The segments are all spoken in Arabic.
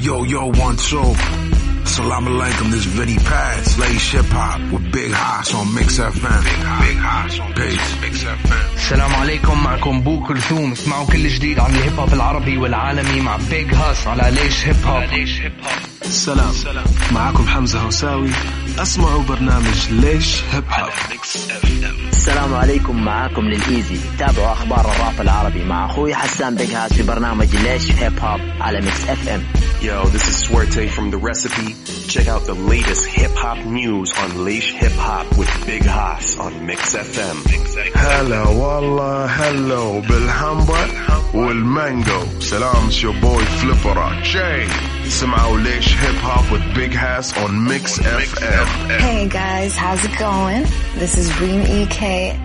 Yo, yo, one, two. Salam alaikum, this Vinny Paz, Slash Hip Hop with Big Hoss on Mix FM. Big Hoss on Peace. Mix FM. السلام عليكم معكم بو كلثوم اسمعوا كل جديد عن الهيب هوب العربي والعالمي مع بيج هاس على ليش هيب هوب سلام معكم حمزة هوساوي اسمعوا برنامج ليش هيب هوب السلام عليكم معاكم للإيزي. تابعوا أخبار الراب العربي مع أخوي حسان بيج هاس في برنامج ليش هيب هوب على ميكس اف ام Yo, this is Suerte from The Recipe. Check out the latest hip hop news on Leish Hip Hop with Big Haas on Mix FM. هلا والله هلو بالهامبر والمانجو سلام your boy Flipper Jay سمعوا ليش هيب هوب with Big Hass on Mix FM Hey guys, how's it going? This is Reem EK,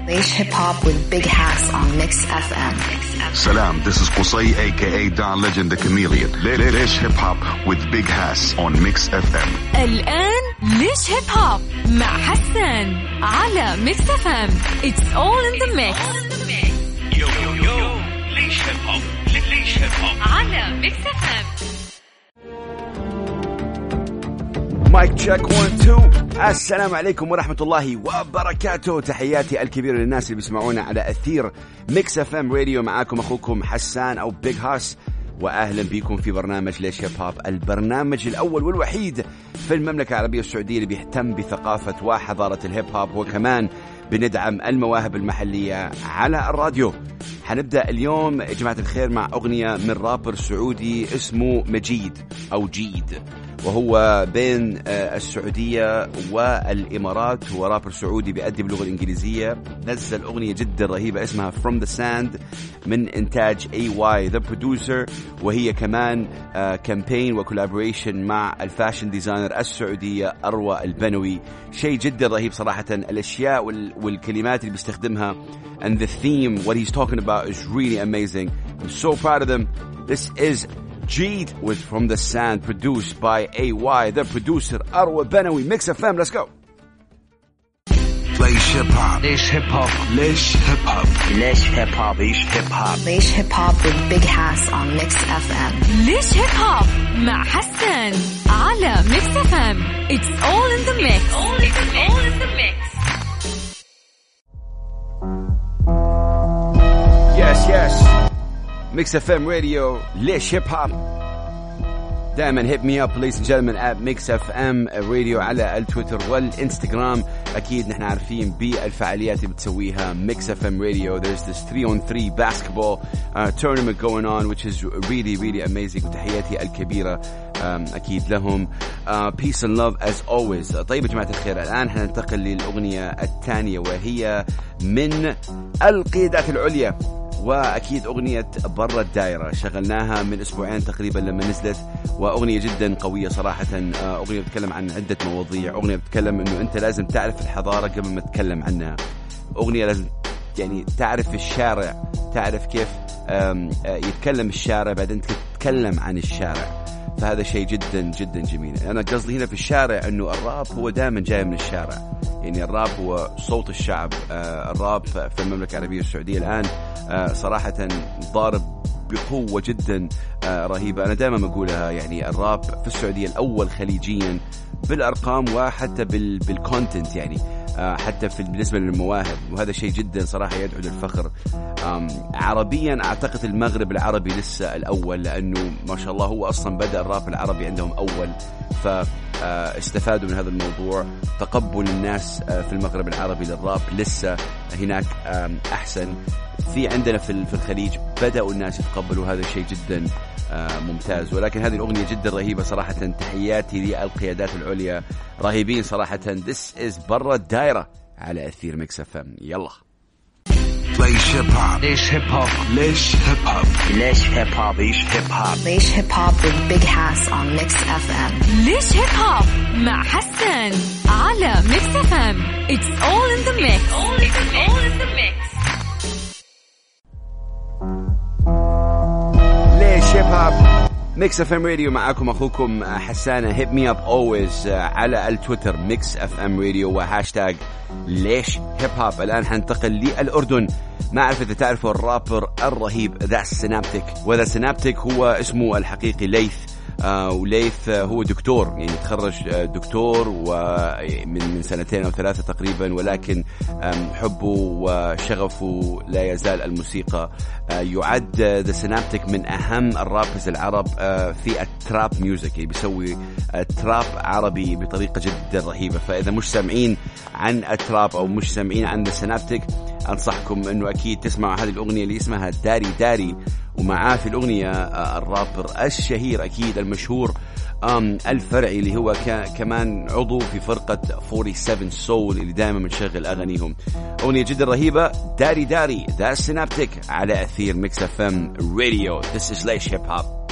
Leish Hip Hop with Big Hass on Mix FM. Salam, this is Qusay aka Don Legend the Chameleon. Lish Hip Hop with Big Hass on Mix FM. الآن ليش هيب هوب مع حسان على ميكس اف ام It's all in the mix Yo, yo, yo. Leish Hip Hop. Leish Hip Hop. على ميكس اف ام mic check 1 2 السلام عليكم ورحمة الله وبركاته. تحياتي الكبيرة للناس اللي بيسمعونا على أثير Mix FM Radio. معاكم أخوكم حسان أو Big Hass وأهلا بكم في برنامج ليش هيب هوب البرنامج الأول والوحيد في المملكة العربية السعودية اللي بيهتم بثقافة وحضارة الهيب هوب وكمان بندعم المواهب المحلية على الراديو. حنبدأ اليوم يا جماعة الخير مع أغنية من رابر سعودي اسمه مجيد أو جيد. وهو بين آه، السعودية والإمارات. هو رابر سعودي بيأدي باللغة الإنجليزية. نزل أغنية جدا رهيبة اسمها From the Sand من إنتاج AY The Producer. وهي كمان campaign و collaboration مع ال fashion designer السعودية أروى البنوي. شيء جدا رهيب صراحة. الأشياء وال- والكلمات اللي بيستخدمها and the theme what he's talking about is really amazing. I'm so proud of them. This is Jeed was from the sand produced by AY the producer Arwa Benawi Mix FM let's go Leish Hip Hop ليش هيب هوب ليش هيب هوب ليش هيب هوب Leish Hip Hop. Leish Hip Hop with Big Hass on Mix FM. ليش هيب هوب مع حسان على ميكس اف ام It's all in the mix It's all in the Mix FM radio ليش هيب هوب دائما هيب مي اب ladies and gentlemen at Mix FM radio على التويتر والإنستغرام. أكيد نحن عارفين بالفعاليات اللي بتسويها Mix FM radio. There's this 3 on 3 basketball uh, tournament going on which is really really amazing. وتحياتي الكبيرة um, أكيد لهم. Uh, peace and love as always. طيب يا جماعة الخير الآن حننتقل للأغنية الثانية وهي من القيادات العليا. وأكيد أغنية برا الدائرة. شغلناها من أسبوعين تقريبا لما نزلت وأغنية جدا قوية صراحة. آه، أغنية بتتكلم عن عدة مواضيع. أغنية بتتكلم إنه أنت لازم تعرف الحضارة قبل ما تتكلم عنها. أغنية لازم يعني تعرف الشارع تعرف كيف آه، يتكلم الشارع بعدين تتكلم عن الشارع. فهذا شيء جدا جدا جميل. أنا قصدي هنا في الشارع إنه الراب هو دائما جاي من الشارع. يعني الراب هو صوت الشعب. آه، الراب في المملكة العربية السعودية الآن آه، صراحة ضارب بقوة جدا آه، رهيبة. أنا دائما بقولها يعني الراب في السعودية الأول خليجيا بالأرقام وحتى بال بالكونتنت يعني. حتى في بالنسبة للمواهب وهذا شيء جدا صراحة يدعو للفخر. عربيا أعتقد المغرب العربي لسه الأول لأنه ما شاء الله هو أصلا بدأ الراب العربي عندهم أول. ف آه، استفادوا من هذا الموضوع. تقبل الناس آه، في المغرب العربي للراب لسه هناك أحسن. في عندنا في ال- في الخليج بدأوا الناس يتقبلوا هذا الشيء جدا آه، ممتاز. ولكن هذه الأغنية جدا رهيبة صراحة. تحياتي للقيادات العليا. رهيبين صراحة. This is برا الدائرة على أثير ميكس أم. يلا. Leish Hip Hop ليش هيب هوب ليش هيب هوب ليش هيب هوب Leish Hip Hop. Leish Hip Hop with Big Hass on Mix FM. ليش هيب هوب مع حسان على ميكس اف ام It's all in the mix It's all in the mix Mix FM Radio معاكم أخوكم حسان hit me up always على ال Twitter. Mix FM Radio وهاشتاج ليش هيب هوب الآن حننتقل للأردن. ما أعرف إذا تعرفوا الرابر الرهيب The Synaptik. و The Synaptik هو اسمه الحقيقي ليث. وليث آه، هو دكتور يعني تخرج آه، دكتور ومن من سنتين أو ثلاثة تقريبا ولكن حبه وشغفه لا يزال الموسيقى. آه، يعد The Synaptik من أهم ال rappers العرب آه، في ال trap music يعني بيسوي آه، trap عربي بطريقة جدا رهيبة. فإذا مش سامعين عن ال trap أو مش سامعين عن The Synaptik أنصحكم إنه أكيد تسمعوا هذه الأغنية اللي اسمها داري داري. ومعاه في الأغنية آه، الرابر الشهير أكيد المشهور الفرعي اللي هو كمان عضو في فرقة 47 Soul اللي دائما بنشغل أغانيهم. أغنية جدا رهيبة داري داري The Synaptik على أثير Mix FM Radio. This is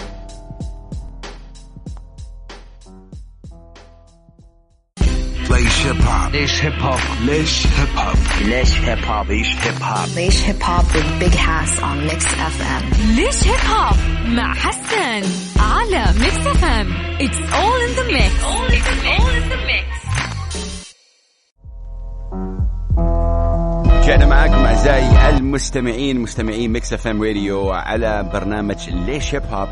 ليش هيب هوب ليش هيب هوب ليش هيب هوب ليش هيب هوب ليش هيب هوب Leish Hip Hop. Leish Hip Hop with Big Hass on Mix FM. ليش هيب هوب مع حسن على Mix FM It's all in the mix. It's all in the mix. رجعنا معاكم أعزائي المستمعين مستمعين Mix FM Radio على برنامج ليش هيب هوب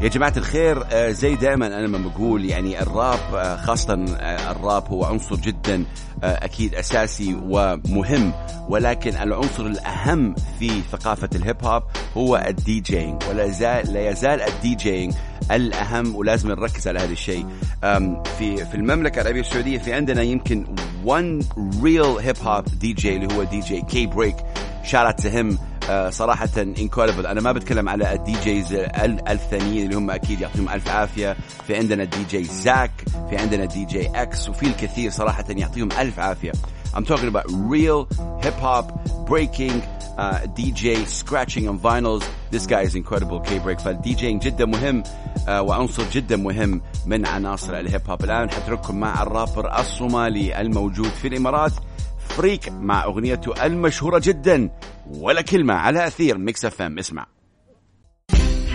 يا جماعة الخير آه، زي دائما أنا لما بقول يعني الراب آه، خاصة آه، الراب هو عنصر جدا أكيد أساسي ومهم ولكن العنصر الأهم في ثقافة الهيب هوب هو ال DJing ولا زال لا يزال ال DJing الأهم ولازم نركز على هذا الشيء. في في المملكة العربية السعودية في عندنا يمكن one real hip hop DJ اللي هو DJ K Break shout out to him صراحة incredible أنا ما بتكلم على ال DJs الثانيين اللي هم أكيد يعطيهم ألف عافية. في عندنا DJ Zack في عندنا DJ X وفي الكثير صراحة يعطيهم ألف عافية. I'm talking about real hip hop breaking uh, DJ scratching on vinyls. This guy is incredible K break فال DJing جدا مهم uh, وعنصر جدا مهم من عناصر الهيب هوب. الآن حترككم مع الرابر الصومالي الموجود في الإمارات. Freek مع اغنيته المشهورة جدا. ولا كلمة على أثير Mix F M. اسمع.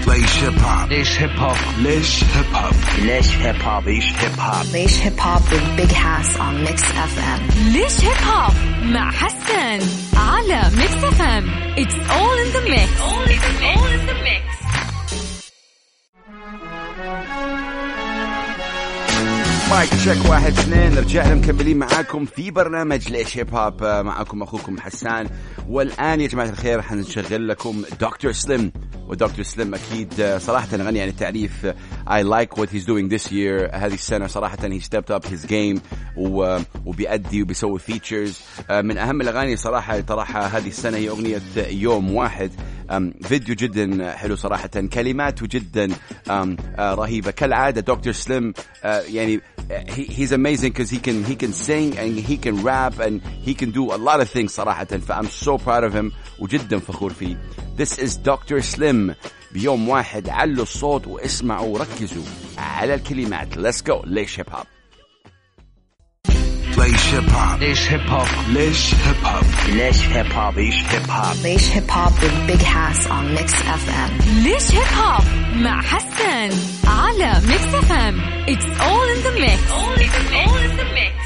ليش هيب هوب ليش هيب هوب ليش هيب هوب ليش هيب هوب Leish Hip Hop. Leish Hip Hop with Big Hass on Mix FM. ليش هيب هوب مع حسن على Mix FM It's all in the mix. It's all in the mix. mic check واحد اثنين. رجعنا مكملين معاكم في برنامج ليش هيب هوب معاكم أخوكم حسان. والآن يا جماعة الخير حنشغل لكم دكتور سليم ودكتور سليم أكيد آه، صراحة غني عن التعريف I like what he's doing this year. هذه السنة صراحة he stepped up his game وبيأدي وبيسوي features من أهم الأغاني صراحة اللي طرحها هذه السنة هي أغنية يوم واحد. فيديو جدا حلو صراحة. كلماته جدا أم، آه، رهيبة. كالعادة دكتور سليم آه، يعني he, he's amazing because he can he can sing and he can rap and he can do a lot of things صراحة. ف I'm so proud of him. وجدا فخور فيه. This is Dr. Slim. بيوم واحد علوا الصوت واسمعوا وركزوا على الكلمات. Let's go. ليش هيب هوب ليش هيب هوب ليش هيب هوب ليش هيب هوب ليش هيب هوب Leish Hip Hop. Leish Hip Hop with Big Hass on Mix FM. ليش هيب هوب مع حسن على ميكس اف ام It's all in the mix. It's all in the mix.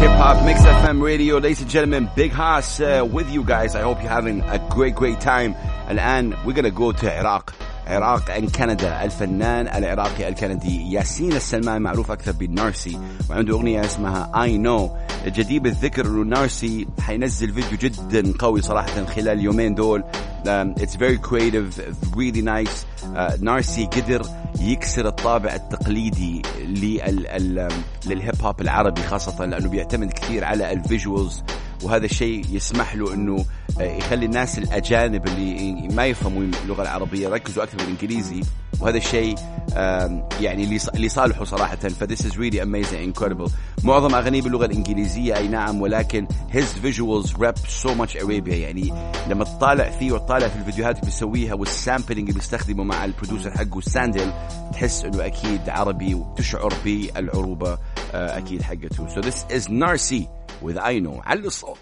Hip Hop Mix FM Radio, ladies and gentlemen, Big Haas uh, with you guys. I hope you're having a great, great time. الآن we're gonna go to Iraq. عراق and كندا الفنان العراقي الكندي ياسين السلمان معروف أكثر بنارسي وعنده أغنية اسمها I Know جدير الذكر أنه Narcy حينزل فيديو جدا قوي صراحة خلال اليومين دول um, it's very creative really nice. Uh, Narcy قدر يكسر الطابع التقليدي لل ال- للهيب هوب العربي خاصة لأنه بيعتمد كثير على ال visuals وهذا الشيء يسمح له إنه آه، يخلي الناس الأجانب اللي ما يفهموا اللغة العربية يركزوا أكثر بالإنجليزي. وهذا الشيء يعني لص- لصالحه صراحة. ف this is really amazing incredible معظم اغانيه باللغة الإنجليزية أي نعم ولكن his visuals rep so much Arabia يعني لما تطالع فيه وتطالع في الفيديوهات اللي بيسويها وال sampling اللي بيستخدمه مع ال producer حقه Sandhill تحس إنه أكيد عربي وتشعر بالعروبة آه، أكيد حقته. So this is Narcy. with I know على الصوت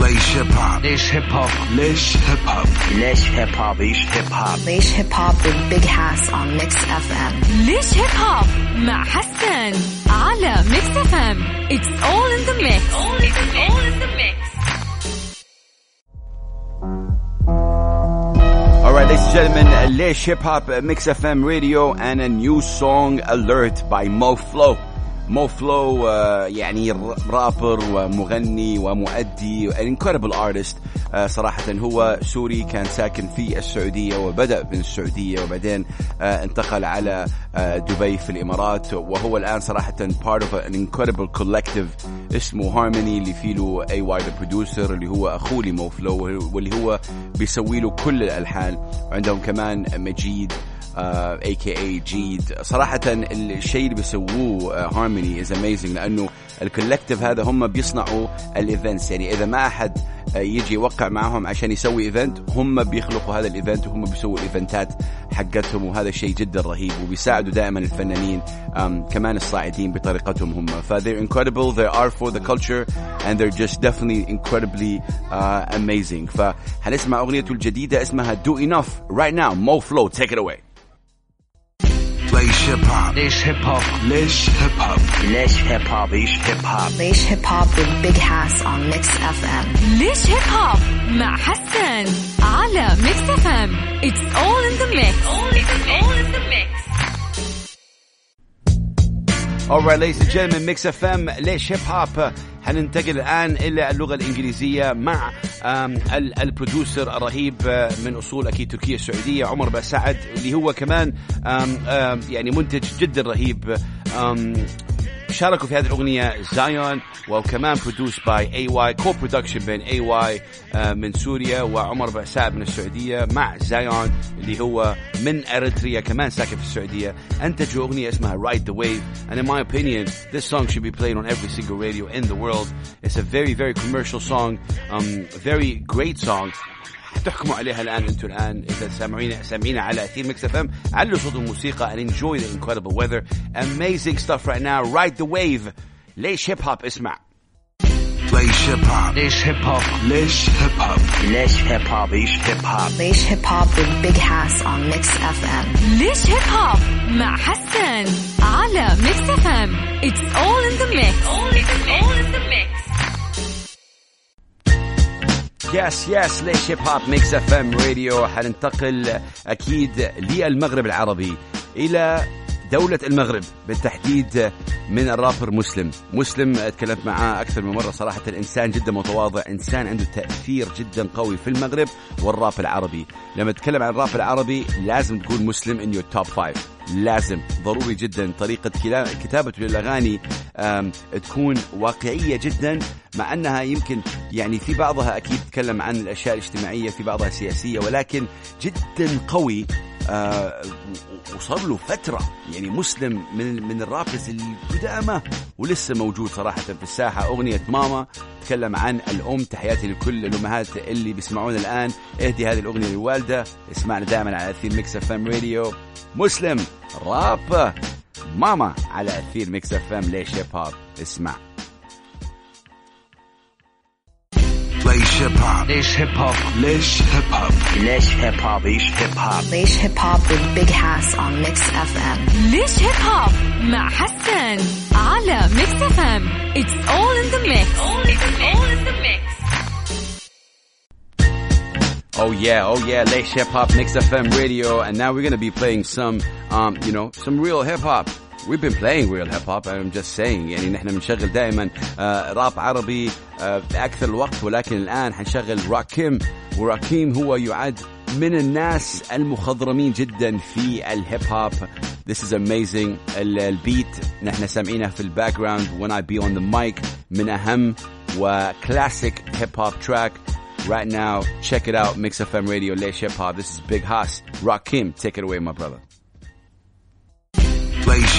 ليش هيب هوب ليش هيب هوب ليش هيب هوب ليش هيب هوب Leish Hip Hop. Leish Hip Hop with Big Hass on Mix FM. ليش هيب هوب مع حسن على ميكس اف ام It's all in the mix It's all in the mix and gentlemen, ليش هيب هوب ميكس اف ام راديو and a new song alert by Mo Flow. مو فلو يعني رابر ومغني ومؤدي incredible artist. آه، صراحة هو سوري كان ساكن في السعودية وبدأ من السعودية وبعدين آه، انتقل على آه، دبي في الإمارات. وهو الآن صراحة part of an incredible collective اسمه Harmony اللي فيه له AY the producer اللي هو أخوه ل Mo Flow واللي هو بيسوي له كل الألحان. وعندهم كمان مجيد AKA Jeed صراحة الشيء اللي بيسووه Harmony is amazing لأنه ال collective هذا هم بيصنعوا ال events يعني إذا ما أحد آه، يجي يوقع معهم عشان يسوي event هم بيخلقوا هذا ال event وهم بيسووا ال event ات حقتهم وهذا شيء جدا رهيب وبيساعدوا دائما الفنانين كمان الصاعدين بطريقتهم هم. ف they're incredible they are for the culture and they're just definitely incredibly uh, amazing. فهنسمع اغنيته الجديدة اسمها do enough right now Mo Flow take it away. ليش هيب هوب ليش هيب هوب ليش هيب هوب ليش هيب هوب ليش هيب هوب Leish Hip Hop with Big Hass on Mix FM. ليش هيب هوب مع حسن على Mix FM It's all in the mix all in the mix Alright ladies and gentlemen Mix FM ليش هيب هوب حننتقل الآن إلى اللغة الإنجليزية مع ال producer الرهيب آه، من أصول أكيد تركيا السعودية عمر بن سعد اللي هو كمان يعني منتج جدا رهيب شاركوا في هذه الأغنية Zion وكمان produced by AY co-production بين AY من سوريا وعمر بن سعد من السعودية مع Zion اللي هو من اريتريا كمان ساكن في السعودية انتجوا أغنية اسمها Ride the Wave. And in my opinion this song should be played on every single radio in the world. It's a very very commercial song um, very great song. تحكموا عليها الآن أنتم الآن. إذا سامعين سامعينا على أثير Mix FM علوا صوت الموسيقى and enjoy the incredible weather. Amazing stuff right now. Ride the wave. ليش هيب هوب اسمع. ليش هيب هوب ليش هيب هوب ليش هيب هوب ليش هيب هوب ليش هيب هوب Leish Hip Hop with Big Hass on Mix FM. ليش هيب هوب مع حسن على Mix FM It's all in the mix. All in the mix. Yes yes ليش هيب هوب Mix FM Radio حننتقل أكيد للمغرب العربي إلى دولة المغرب بالتحديد من الرابر مسلم. مسلم تكلمت معاه أكثر من مرة صراحة. إنسان جدا متواضع إنسان عنده تأثير جدا قوي في المغرب والراب العربي. لما تتكلم عن الراب العربي لازم تقول مسلم in your top 5 لازم ضروري جدا. طريقة كتابته للأغاني تكون واقعية جدا مع أنها يمكن يعني في بعضها أكيد تتكلم عن الأشياء الاجتماعية في بعضها سياسية ولكن جدا قوي آه، وصار له فترة يعني مسلم من من ال rappers القدامى ولسه موجود صراحة في الساحة. أغنية ماما تكلم عن الأم تحياتي لكل الأمهات اللي بيسمعون الآن. اهدي هذه الأغنية للوالدة اسمعنا دائما على أثير Mix FM Radio مسلم راب ماما على أثير Mix FM ليش هيب هوب اسمع. ليش هيب هوب ليش هيب هوب ليش هيب هوب ليش هيب هوب ليش هيب هوب Leish Hip Hop with Big Hass on Mix FM. ليش هيب هوب مع حسن على ميكس اف ام It's all in the mix all in the mix Oh yeah, oh yeah, Lace Hip Hop Mix FM Radio, and now we're gonna be playing some, um, you know, some real hip hop. We've been playing real hip hop, I'm just saying. يعني نحن بنشغل دائما آه راب عربي آه في أكثر الوقت ولكن الآن حنشغل Rakim. و Rakim هو يعد من الناس المخضرمين جدا في الهيب هوب This is amazing. ال- ال beat نحن سامعينه في ال background when I be on the mic من أهم وكلاسيك هيب هوب track Right now, check it out, Mix FM Radio, Leish Hip Hop. This is Big Hass. Rakim, take it away, my brother.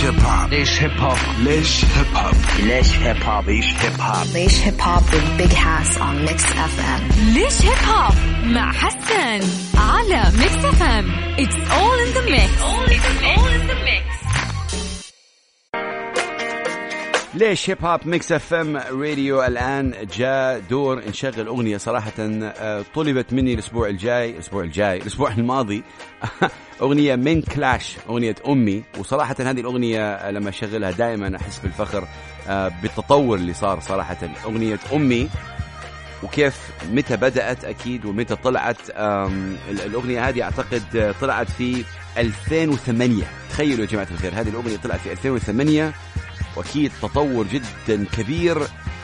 ليش هيب هوب ليش هيب هوب ليش هيب هوب ليش هيب هوب ليش هيب هوب Leish Hip Hop with Big Hass on Mix FM. ليش هيب هوب مع حسن على Mix FM It's all in the mix. All in the mix. ليش هيب هوب Mix FM Radio الآن جاء دور نشغل أغنية صراحة آه، طلبت مني الأسبوع الجاي الأسبوع الجاي الأسبوع الماضي أغنية من كلاش أغنية أمي. وصراحة هذه الأغنية لما أشغلها دائما أحس بالفخر آه، بالتطور اللي صار صراحة. أغنية أمي وكيف متى بدأت أكيد ومتى طلعت الأغنية هذه أعتقد آه، طلعت في 2008 تخيلوا يا جماعة الخير هذه الأغنية طلعت في 2008 وأكيد تطور جدا كبير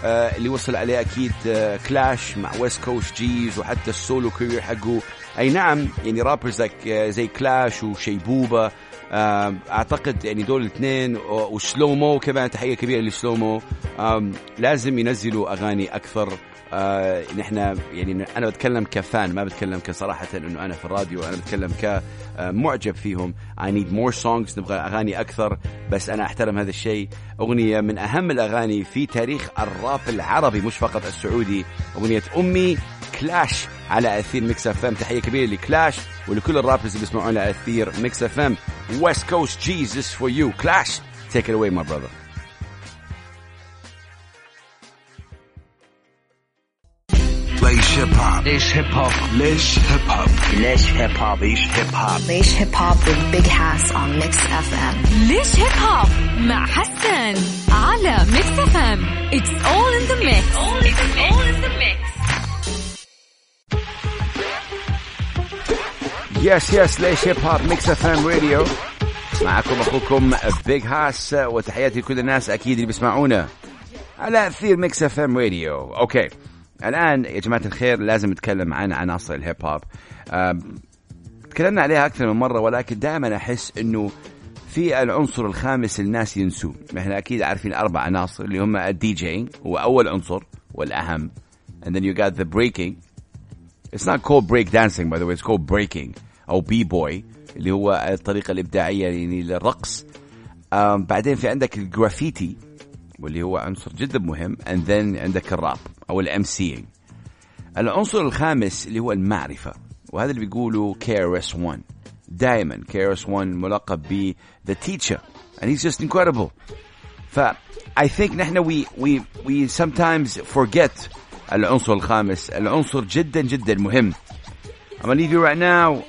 آه اللي وصل عليه أكيد آه كلاش مع West Coast Gz وحتى ال solo career حقه. أي نعم يعني رابرز آه زي كلاش وشيبوبه أعتقد يعني دول الاثنين وسلومو كمان تحية كبيرة لسلومو. لازم ينزلوا أغاني أكثر. آه نحن يعني أنا بتكلم كفان ما بتكلم كصراحة إنه أنا في الراديو أنا بتكلم كمعجب فيهم. I need more songs نبغى أغاني أكثر بس أنا أحترم هذا الشيء. أغنية من أهم الأغاني في تاريخ الراب العربي مش فقط السعودي. أغنية أمي كلاش على أثير Mix FM. تحية كبيرة لكلاش ولكل ال rappers اللي بيسمعون على أثير Mix FM. West Coast Gz for you كلاش. Take it away my brother. ليش هيب هوب ليش هيب هوب ليش هيب هوب ليش هيب هوب Leish Hip Hop. Leish Hip Hop with Big Hass on Mix FM. ليش هيب هوب مع حسن على Mix FM It's all in the mix all in the mix. Yes yes ليش هيب هوب Mix FM Radio معكم أخوكم Big Hass وتحياتي لكل الناس أكيد اللي بيسمعونا على أثير Mix FM Radio okay الآن يا جماعة الخير لازم نتكلم عن عناصر الهيب هوب. تكلمنا عليها أكثر من مرة ولكن دائما أحس إنه في العنصر الخامس الناس ينسوه. إحنا أكيد عارفين أربع عناصر اللي هم الدي جي هو أول عنصر والأهم. And then you got the breaking. It's not called break dancing by the way. It's called breaking. أو b-boy اللي هو الطريقة الإبداعية يعني للرقص. بعدين في عندك الجرافيتي واللي هو عنصر جدا مهم. And then عندك الراب. أو ال MC العنصر الخامس اللي هو المعرفة وهذا اللي بيقوله KRS 1 دائما KRS 1 ملقب ب The Teacher and he's just incredible. ف I think نحن we we we sometimes forget العنصر الخامس. العنصر جدا جدا مهم. I'm gonna leave you right now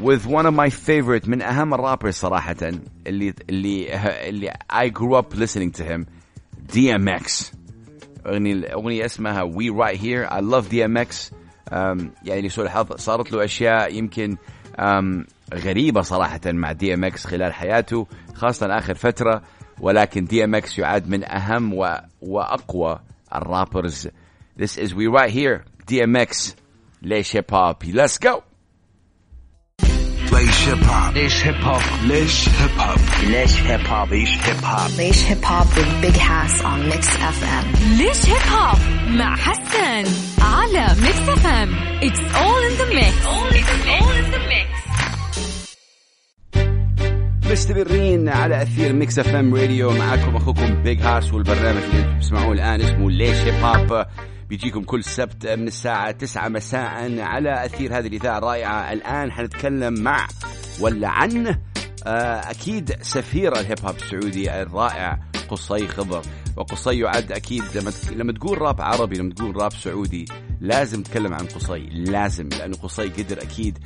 with one of my favorite من أهم ال rappers صراحة اللي اللي اللي I grew up listening to him DMX أغنية الأغنية اسمها We Right Here. I love DMX um, يعني لسوء الحظ صارت له أشياء يمكن غريبة صراحة مع DMX خلال حياته خاصة آخر فترة. ولكن DMX يعد من أهم و... وأقوى الرابرز. This is We Right Here. DMX ليش هيب هوب Let's go! ليش هيب هوب ليش هيب هوب ليش هيب هوب ليش هيب هوب Leish Hip Hop. Leish Hip Hop with Big Hass on Mix FM. ليش هيب هوب مع حسن على ميكس اف ام it's all in the mix all in the mix. مستمرين على أثير ميكس اف ام راديو معاكم أخوكم Big Hass والبرنامج اللي تسمعوه الآن اسمه ليش هيب هوب بيجيكم كل سبت من الساعة 9 مساء على أثير هذه الإذاعة الرائعة. الآن حنتكلم مع ولا عن آه، أكيد سفير الهيب هوب السعودي الرائع قصي خضر. وقصي يعد أكيد لما لما تقول راب عربي لما تقول راب سعودي لازم تتكلم عن قصي لازم لأنه قصي قدر أكيد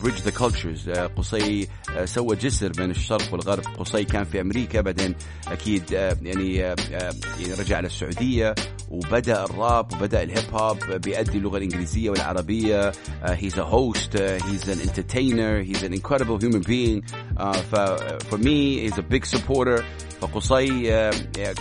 bridge the cultures قصي آه، سوى جسر بين الشرق والغرب. قصي كان في أمريكا بعدين أكيد آه، يعني يعني رجع للسعودية وبدأ الراب وبدأ الهيب هوب بيأدي اللغة الإنجليزية والعربية. he's a host he's an entertainer he's an human being. Uh, ف for me he's a big supporter. فقصي آه،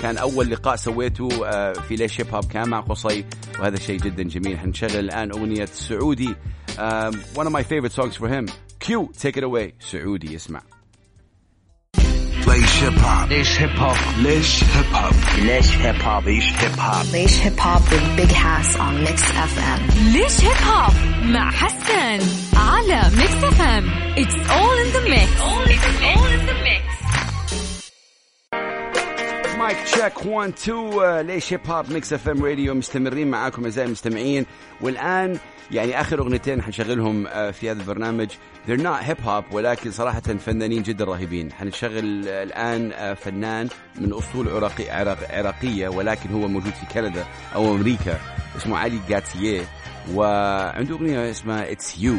كان أول لقاء سويته آه، في ليش هيب هوب كان مع قصي. وهذا شيء جدا جميل. حنشغل الآن أغنية سعودي. Um, one of my favorite songs for him. Q take it away. سعودي اسمع. ليش هيب هوب ليش هيب هوب ليش هيب هوب ليش هيب هوب Leish Hip Hop. Leish Hip Hop with Big Hass on Mix FM. ليش هيب هوب مع حسن على ميكس اف ام it's all in the mix all in the mix. mic check. 1 2 ليش هيب هوب ميكس اف ام راديو مستمرين معاكم أعزائي المستمعين. والآن يعني آخر أغنيتين حنشغلهم آه، في هذا البرنامج. They're not hip hop ولكن صراحة فنانين جدا رهيبين. حنشغل آه، الآن آه، فنان من أصول عراقي عراق عراقية ولكن هو موجود في كندا أو أمريكا اسمه علي جاتيه وعنده أغنية اسمها It's You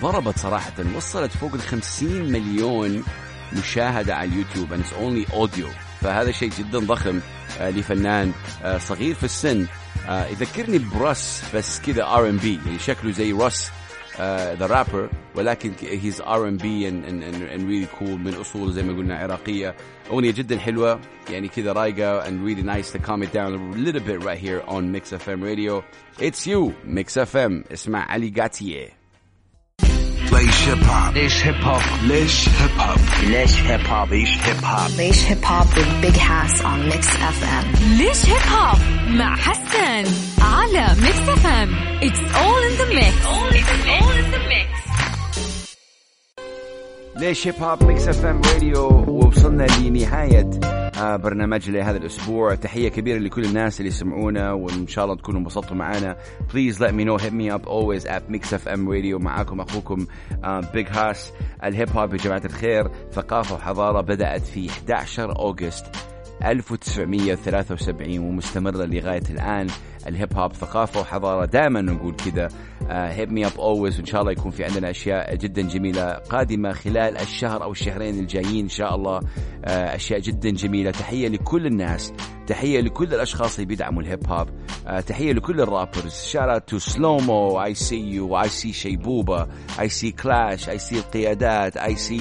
ضربت صراحة وصلت فوق ال 50 مليون مشاهدة على اليوتيوب and it's only audio. فهذا شيء جدا ضخم آه، لفنان آه، صغير في السن. آه يذكرني برس بس كذا R&B يعني شكله زي Russ the rapper ولكن he's R&B and really cool من اصول زي ما قلنا عراقية. أغنية جدا حلوة يعني كذا رايقة and really nice to calm it down a little bit right here on Mix FM Radio. It's you Mix FM اسمع علي قاتية. ليش هيب هوب ليش هيب هوب ليش هيب هوب ليش هيب هوب Leish Hip Hop. Leish Hip Hop with Big Hass on Mix FM. ليش هيب هوب مع حسن على ميكس اف ام it's all in the mix all in the mix. ليش هيب هوب ميكس اف ام راديو ووصلنا لنهايه آه برنامج لهذا الأسبوع. تحية كبيرة لكل الناس اللي يسمعونا وإن شاء الله تكونوا انبسطتوا معنا please let me know. Hit me up always at Mix FM Radio. معاكم أخوكم Big Hass الهيب هوب يا جماعة الخير. ثقافة وحضارة بدأت في 11 August 1973 ومستمرة لغاية الآن. الهيب هوب ثقافة وحضارة دائما نقول كذا. Hit me up always وإن شاء الله يكون في عندنا أشياء جدا جميلة قادمة خلال الشهر أو الشهرين الجايين إن شاء الله آه، أشياء جدا جميلة تحية لكل الناس تحية لكل الأشخاص اللي بيدعموا الهيب هوب آه، تحية لكل ال rappers shout out to Slomo I see you I see شيبوبه I see Clash I see القيادات I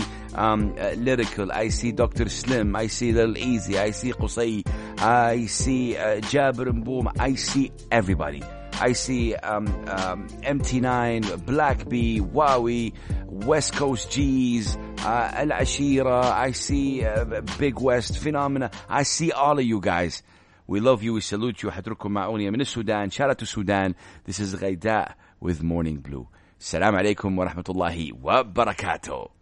see see Dr. Slim. I see Lil Easy. I see Qusay. I see uh, Jabir and Boom. I see everybody. I see um, um, MT9, Black Bee, Wowie, West Coast G's, uh, Al Ashira. I see uh, Big West Phenomena. I see all of you guys. We love you. We salute you. حترككم مع أغنية من السودان. Shout out to Sudan. This is غيداء with Morning Blue. السلام عليكم ورحمة الله وبركاته.